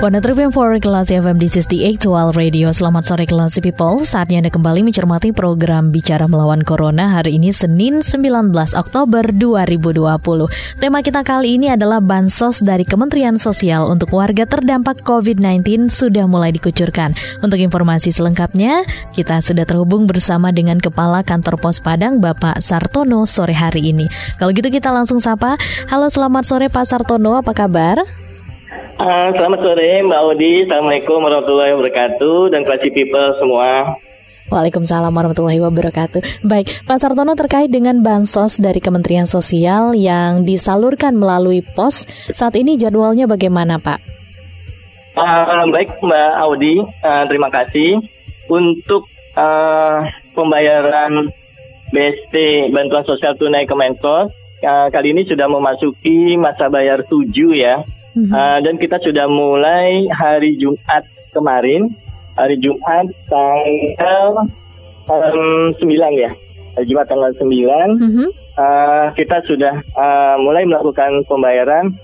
One for Kelas FM, this is the Actual Radio. Selamat sore Kelas People. Saatnya Anda kembali mencermati program Bicara Melawan Corona hari ini Senin 19 Oktober 2020. Tema kita kali ini adalah Bansos dari Kementerian Sosial untuk warga terdampak COVID-19 sudah mulai dikucurkan. Untuk informasi selengkapnya, kita sudah terhubung bersama dengan Kepala Kantor Pos Padang, Bapak Sartono, sore hari ini. Kalau gitu kita langsung sapa. Halo selamat sore Pak Sartono, apa kabar? Uh, selamat sore Mbak Audi, Assalamualaikum warahmatullahi wabarakatuh dan classy people semua. Waalaikumsalam warahmatullahi wabarakatuh. Baik, Pak Sartono terkait dengan bansos dari Kementerian Sosial yang disalurkan melalui pos, saat ini jadwalnya bagaimana Pak? Uh, baik Mbak Audi, uh, terima kasih. Untuk uh, pembayaran BST Bantuan Sosial Tunai Kemensos, uh, kali ini sudah memasuki masa bayar 7 ya. Mm-hmm. Uh, dan kita sudah mulai hari Jumat kemarin, hari Jumat tanggal um, 9 ya, hari Jumat tanggal 9, mm-hmm. uh, kita sudah uh, mulai melakukan pembayaran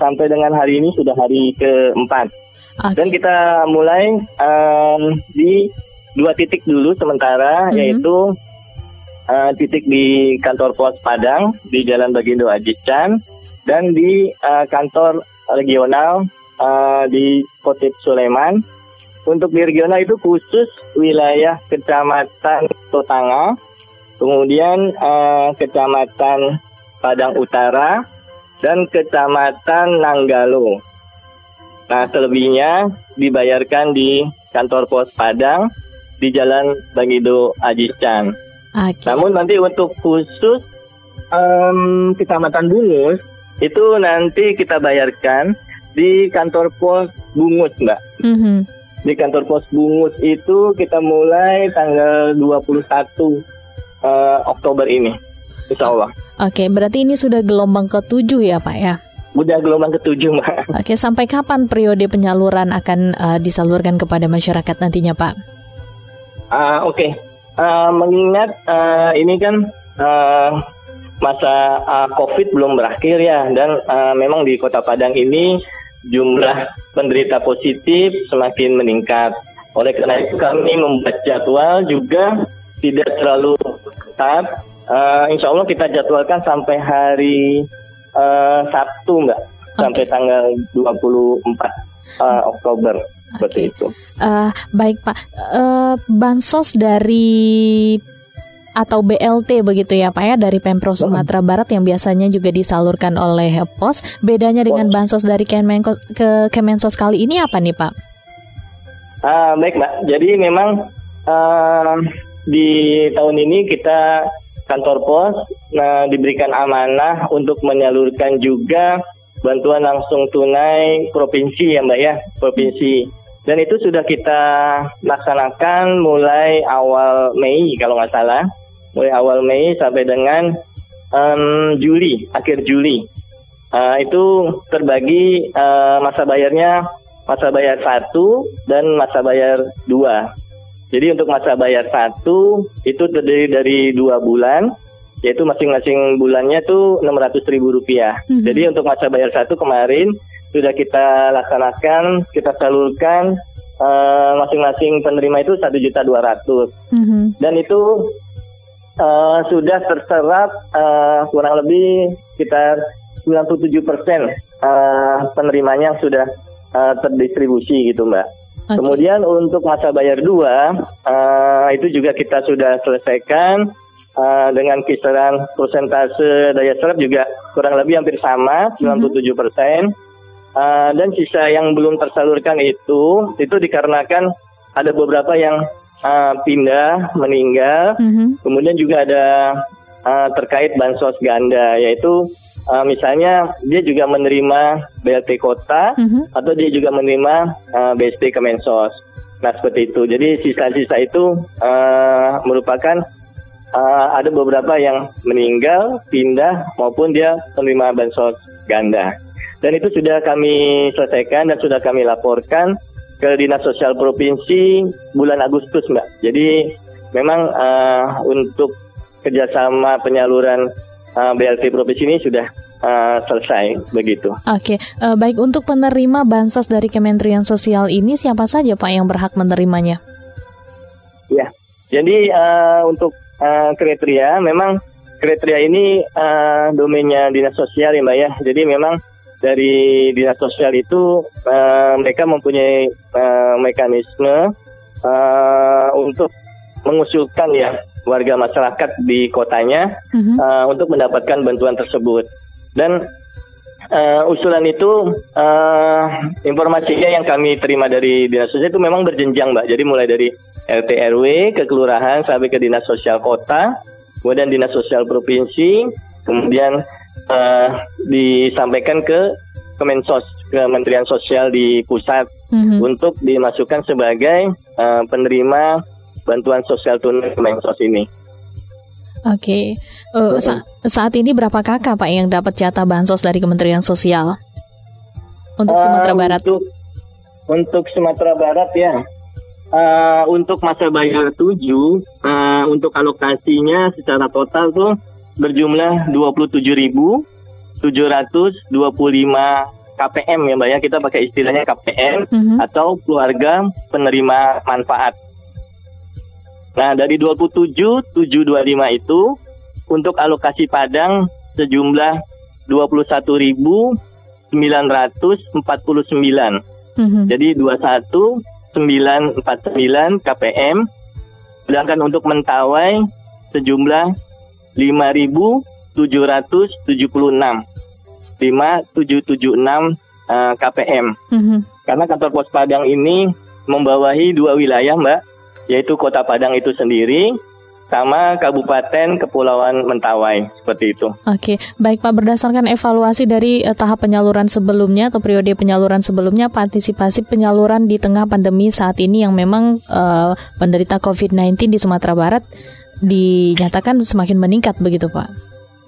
sampai dengan hari ini sudah hari keempat. Okay. Dan kita mulai um, di dua titik dulu sementara, mm-hmm. yaitu uh, titik di kantor pos Padang di Jalan Bagindo Ajican dan di uh, kantor regional uh, di Kotip Sulaiman. Untuk di regional itu khusus wilayah Kecamatan Totanga, kemudian uh, Kecamatan Padang Utara, dan Kecamatan Nanggalo. Nah, selebihnya dibayarkan di kantor pos Padang di Jalan Bagido Ajiscan. Okay. Namun nanti untuk khusus um, Kecamatan Bungus itu nanti kita bayarkan di kantor pos Bungus, Mbak. Mm -hmm. Di kantor pos Bungus itu kita mulai tanggal 21 uh, eh, Oktober ini, Insya Allah. Oke, berarti ini sudah gelombang ketujuh ya, Pak ya? Udah gelombang ketujuh, Mbak. Oke, sampai kapan periode penyaluran akan uh, disalurkan kepada masyarakat nantinya, Pak? Uh, Oke, okay. uh, mengingat uh, ini kan uh, masa uh, COVID belum berakhir ya dan uh, memang di Kota Padang ini jumlah penderita positif semakin meningkat. Oleh karena itu kami membuat jadwal juga tidak terlalu ketat. Uh, insya Allah kita jadwalkan sampai hari uh, Sabtu mbak, okay. sampai tanggal 24 uh, Oktober. Seperti itu. Uh, baik Pak, uh, bansos dari atau BLT begitu ya Pak ya dari Pemprov Sumatera Barat yang biasanya juga disalurkan oleh pos. Bedanya dengan bansos dari Kemenko, ke Kemensos kali ini apa nih Pak? Uh, baik Mbak, jadi memang uh, di tahun ini kita kantor pos nah, diberikan amanah untuk menyalurkan juga bantuan langsung tunai provinsi ya Mbak ya, provinsi. Dan itu sudah kita laksanakan mulai awal Mei kalau nggak salah mulai awal Mei sampai dengan um, Juli, akhir Juli. Uh, itu terbagi uh, masa bayarnya masa bayar satu dan masa bayar dua. Jadi untuk masa bayar satu itu terdiri dari dua bulan, yaitu masing-masing bulannya tuh enam ratus ribu rupiah. Mm -hmm. Jadi untuk masa bayar satu kemarin sudah kita laksanakan, kita salurkan uh, masing-masing penerima itu satu juta dua ratus. Mhm. Dan itu uh, sudah terserap uh, kurang lebih sekitar 97 persen uh, penerimanya sudah uh, terdistribusi gitu mbak. Okay. Kemudian untuk masa bayar dua uh, itu juga kita sudah selesaikan uh, dengan kisaran persentase daya serap juga kurang lebih hampir sama 97 persen. Uh, dan sisa yang belum tersalurkan itu itu dikarenakan ada beberapa yang uh, pindah meninggal. Mm-hmm. Kemudian juga ada uh, terkait bansos ganda yaitu uh, misalnya dia juga menerima BLT kota mm-hmm. atau dia juga menerima uh, BST Kemensos. Nah seperti itu. Jadi sisa-sisa itu uh, merupakan uh, ada beberapa yang meninggal, pindah maupun dia penerima bansos ganda. Dan itu sudah kami selesaikan dan sudah kami laporkan ke Dinas Sosial Provinsi bulan Agustus, Mbak. Jadi memang uh, untuk kerjasama penyaluran uh, BLT Provinsi ini sudah uh, selesai begitu. Oke, okay. uh, baik untuk penerima bansos dari Kementerian Sosial ini siapa saja Pak yang berhak menerimanya? Ya, jadi uh, untuk uh, kriteria memang kriteria ini uh, domainnya dinas sosial ya mbak ya. Jadi memang dari dinas sosial itu uh, mereka mempunyai uh, mekanisme uh, untuk mengusulkan ya warga masyarakat di kotanya mm-hmm. uh, untuk mendapatkan bantuan tersebut. Dan uh, usulan itu uh, informasinya yang kami terima dari dinas sosial itu memang berjenjang, Mbak. Jadi mulai dari RT RW ke kelurahan sampai ke dinas sosial kota, kemudian dinas sosial provinsi, kemudian uh, disampaikan ke Kemensos, Kementerian Sosial di pusat mm-hmm. untuk dimasukkan sebagai uh, penerima bantuan sosial tunai Kemensos ini. Oke, okay. uh, eh, sa saat ini berapa kakak Pak yang dapat jatah bansos dari Kementerian Sosial untuk uh, Sumatera Barat? Untuk, untuk Sumatera Barat ya, uh, untuk masa bayar 7, uh, untuk alokasinya secara total tuh berjumlah 27.725 KPM ya Mbak ya, kita pakai istilahnya KPM mm -hmm. atau keluarga penerima manfaat. Nah, dari 27 725 itu untuk alokasi Padang sejumlah 21.949. Mm -hmm. Jadi 21949 KPM. Sedangkan untuk Mentawai sejumlah 5.776. 5776 uh, KPM. Mm -hmm. Karena kantor pos Padang ini membawahi dua wilayah, Mbak yaitu Kota Padang itu sendiri sama Kabupaten Kepulauan Mentawai seperti itu. Oke, baik Pak berdasarkan evaluasi dari uh, tahap penyaluran sebelumnya atau periode penyaluran sebelumnya, partisipasi penyaluran di tengah pandemi saat ini yang memang uh, penderita COVID-19 di Sumatera Barat dinyatakan semakin meningkat begitu Pak?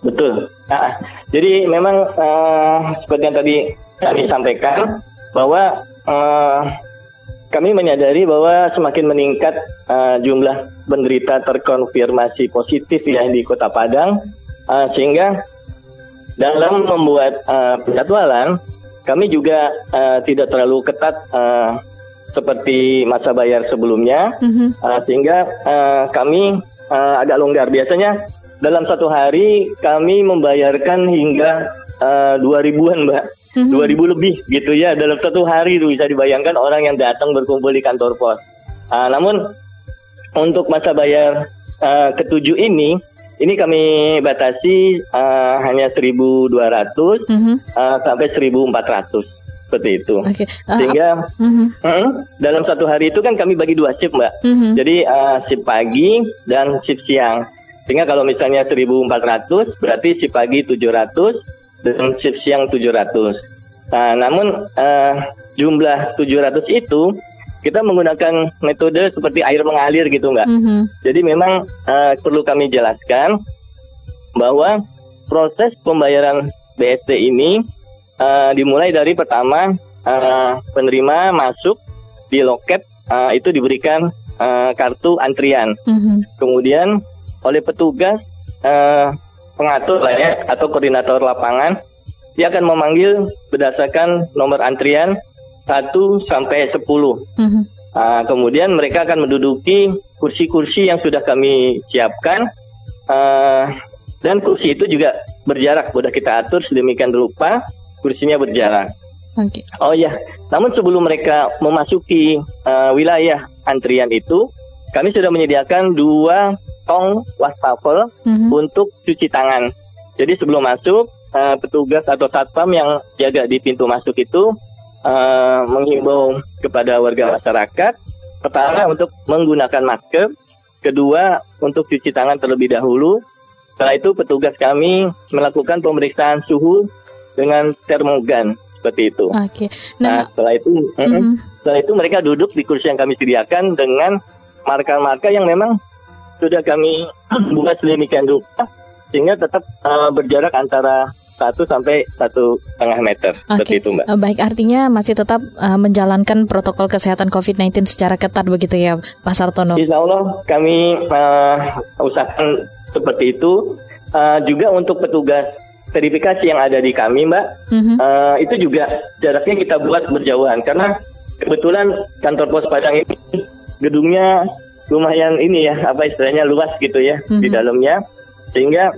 Betul. Nah, jadi memang uh, seperti yang tadi kami sampaikan bahwa uh, kami menyadari bahwa semakin meningkat uh, jumlah penderita terkonfirmasi positif ya di Kota Padang, uh, sehingga dalam membuat uh, penjadwalan kami juga uh, tidak terlalu ketat uh, seperti masa bayar sebelumnya, mm-hmm. uh, sehingga uh, kami uh, agak longgar. Biasanya dalam satu hari kami membayarkan hingga dua uh, ribuan, mbak mm-hmm. 2000 lebih gitu ya dalam satu hari itu bisa dibayangkan orang yang datang berkumpul di kantor pos. Uh, namun untuk masa bayar uh, ketujuh ini ini kami batasi uh, hanya 1.200 mm-hmm. uh, sampai 1.400 seperti itu. Okay. Uh, Sehingga uh, uh, dalam satu hari itu kan kami bagi dua shift mbak. Uh-huh. Jadi uh, shift pagi dan shift siang. Sehingga kalau misalnya 1.400 berarti shift pagi 700 dan shift siang 700. Nah, namun uh, jumlah 700 itu kita menggunakan metode seperti air mengalir gitu nggak? Mm -hmm. Jadi memang uh, perlu kami jelaskan bahwa proses pembayaran BST ini uh, dimulai dari pertama uh, penerima masuk di loket uh, itu diberikan uh, kartu antrian, mm -hmm. kemudian oleh petugas uh, pengatur lah ya atau koordinator lapangan dia akan memanggil berdasarkan nomor antrian 1 sampai 10. Mm-hmm. Uh, kemudian mereka akan menduduki kursi-kursi yang sudah kami siapkan uh, dan kursi itu juga berjarak sudah kita atur sedemikian rupa kursinya berjarak. Okay. Oh ya, namun sebelum mereka memasuki uh, wilayah antrian itu, kami sudah menyediakan dua tong wastafel mm-hmm. untuk cuci tangan. Jadi sebelum masuk uh, petugas atau satpam yang jaga di pintu masuk itu uh, menghimbau kepada warga masyarakat pertama untuk menggunakan masker, kedua untuk cuci tangan terlebih dahulu. Setelah itu petugas kami melakukan pemeriksaan suhu dengan termogan seperti itu. Oke. Nah, Nah, setelah itu, mhm. setelah itu mereka duduk di kursi yang kami sediakan dengan marka-marka yang memang sudah kami buat sedemikian rupa sehingga tetap eh, berjarak antara satu sampai satu setengah meter seperti Oke. itu mbak. Eh, Baik, artinya masih tetap eh, menjalankan protokol kesehatan COVID-19 secara ketat begitu ya, Pak Sartono. Insya Allah kami eh, usahakan seperti itu. Eh, juga untuk petugas verifikasi yang ada di kami mbak, Mhm. eh, itu juga jaraknya kita buat berjauhan karena kebetulan kantor pos Padang ini gedungnya lumayan ini ya apa istilahnya luas gitu ya di Mhm. dalamnya sehingga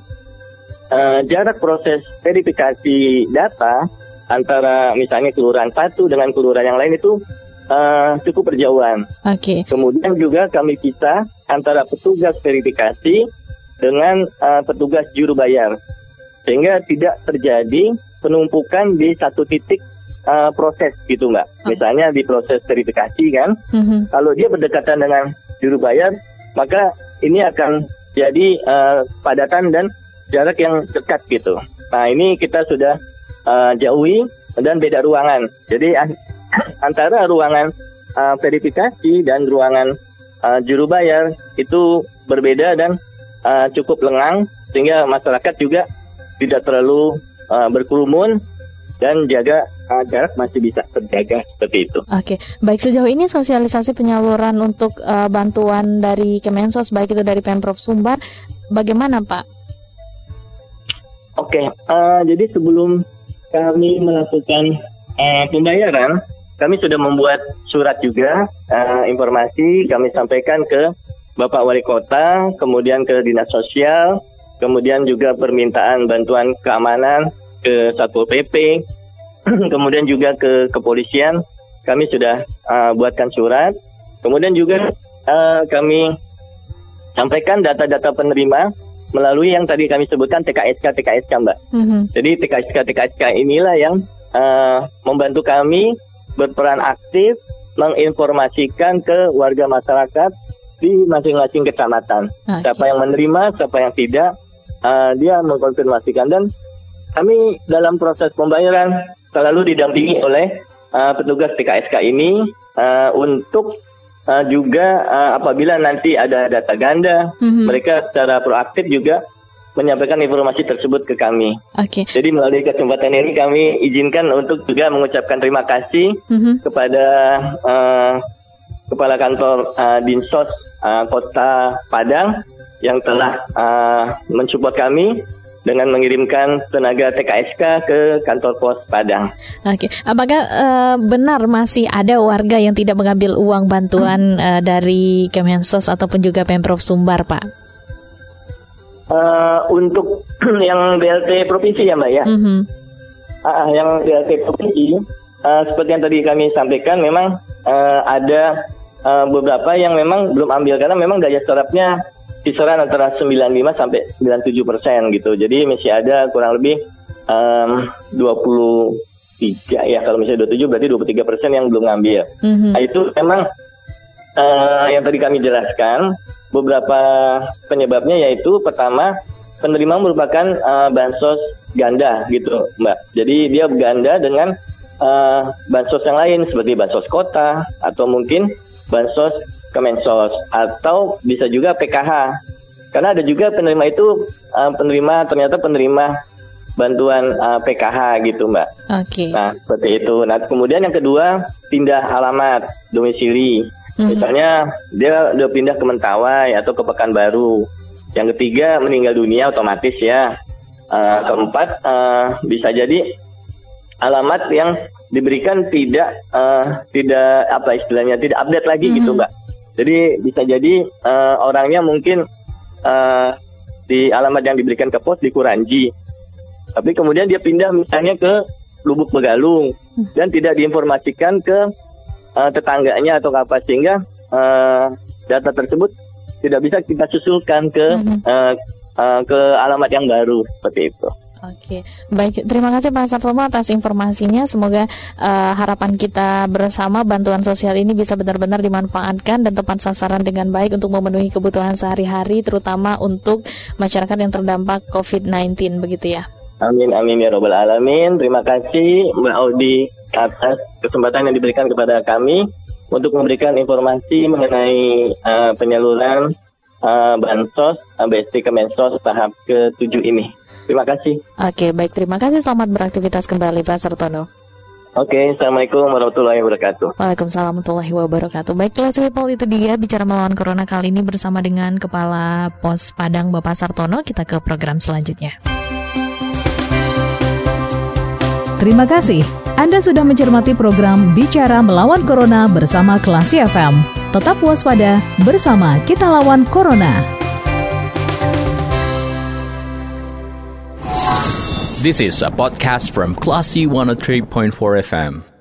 eh, jarak proses verifikasi data antara misalnya kelurahan satu dengan kelurahan yang lain itu eh, cukup berjauhan. Oke. Kemudian juga kami pisah antara petugas verifikasi dengan eh, petugas juru bayar, sehingga tidak terjadi penumpukan di satu titik eh, proses gitu mbak. Oh. Misalnya di proses verifikasi kan, Mhm. kalau dia berdekatan dengan juru bayar, maka ini akan jadi eh, padatan dan jarak yang dekat gitu. Nah ini kita sudah eh, jauhi dan beda ruangan. Jadi an- antara ruangan eh, verifikasi dan ruangan eh, juru bayar itu berbeda dan eh, cukup lengang sehingga masyarakat juga tidak terlalu eh, berkerumun dan jaga eh, jarak masih bisa terjaga seperti itu. Oke, baik sejauh ini sosialisasi penyaluran untuk eh, bantuan dari Kemensos baik itu dari Pemprov Sumbar bagaimana Pak? Oke, eh, jadi sebelum kami melakukan eh, pembayaran, kami sudah membuat surat juga eh, informasi kami sampaikan ke Bapak Wali Kota, kemudian ke Dinas Sosial, kemudian juga permintaan bantuan keamanan ke Satpol PP, kemudian juga ke kepolisian. Kami sudah eh, buatkan surat, kemudian juga eh, kami sampaikan data-data penerima melalui yang tadi kami sebutkan TKSK TKSK Mbak. Mhm. Jadi TKSK TKSK inilah yang eh, membantu kami berperan aktif menginformasikan ke warga masyarakat di masing-masing kecamatan. Oke. Siapa yang menerima, siapa yang tidak, eh, dia mengkonfirmasikan dan kami dalam proses pembayaran selalu didampingi oleh eh, petugas TKSK ini eh, untuk eh, juga eh, apabila nanti ada data ganda, Mhm. mereka secara proaktif juga menyampaikan informasi tersebut ke kami. Oke. Jadi melalui kesempatan ini kami izinkan untuk juga mengucapkan terima kasih Mhm. kepada eh, Kepala Kantor eh, Dinsos eh, Kota Padang yang telah eh, mensupport kami dengan mengirimkan tenaga TKSK ke kantor pos Padang. Oke, apakah eh, benar masih ada warga yang tidak mengambil uang bantuan eh, dari Kemensos ataupun juga Pemprov Sumbar, Pak? Eh, untuk yang BLT provinsi ya Mbak ya, Mhm. Ah, yang BLT provinsi eh, seperti yang tadi kami sampaikan memang eh, ada eh, beberapa yang memang belum ambil karena memang daya serapnya kisaran antara 95 sampai 97 persen gitu. Jadi masih ada kurang lebih em, 23 ya kalau misalnya 27 berarti 23 persen yang belum ngambil. Mhm. Nah, itu memang eh, yang tadi kami jelaskan beberapa penyebabnya yaitu pertama penerima merupakan eh, bansos ganda gitu mbak. Jadi dia ganda dengan eh, bansos yang lain seperti bansos kota atau mungkin bansos kemensos atau bisa juga PKH. Karena ada juga penerima itu eh, penerima ternyata penerima bantuan eh, PKH gitu mbak. Oke. Nah, seperti itu. Nah, kemudian yang kedua, pindah alamat domisili. Mhm. Misalnya dia udah pindah ke Mentawai atau ke Pekanbaru. Yang ketiga, meninggal dunia otomatis ya. Eh, keempat, eh, bisa jadi alamat yang diberikan tidak eh, tidak apa istilahnya tidak update lagi gitu, Mhm. Mbak. Jadi bisa jadi eh, orangnya mungkin eh, di alamat yang diberikan ke pos di Kuranji. Tapi kemudian dia pindah misalnya ke Lubuk Begalung dan tidak diinformasikan ke eh, tetangganya atau apa sehingga eh, data tersebut tidak bisa kita susulkan ke Mhm. eh, eh, ke alamat yang baru seperti itu. Oke, baik. Terima kasih Pak Sartono atas informasinya. Semoga eh, harapan kita bersama bantuan sosial ini bisa benar-benar dimanfaatkan dan tepat sasaran dengan baik untuk memenuhi kebutuhan sehari-hari, terutama untuk masyarakat yang terdampak COVID-19, begitu ya. Amin amin ya robbal alamin. Terima kasih Mbak Audi atas kesempatan yang diberikan kepada kami untuk memberikan informasi mengenai uh, penyaluran uh, bansos BST Kemensos tahap ke-7 ini. Terima kasih. Oke, baik terima kasih. Selamat beraktivitas kembali Pak Sertono. Oke, Assalamualaikum warahmatullahi wabarakatuh. Waalaikumsalam warahmatullahi wabarakatuh. Baiklah, people itu dia bicara melawan corona kali ini bersama dengan Kepala Pos Padang Bapak Sartono. Kita ke program selanjutnya. Terima kasih. Anda sudah mencermati program Bicara Melawan Corona bersama Klasi FM. Tetap waspada bersama kita lawan Corona. This is a podcast from Classy 103.4 FM.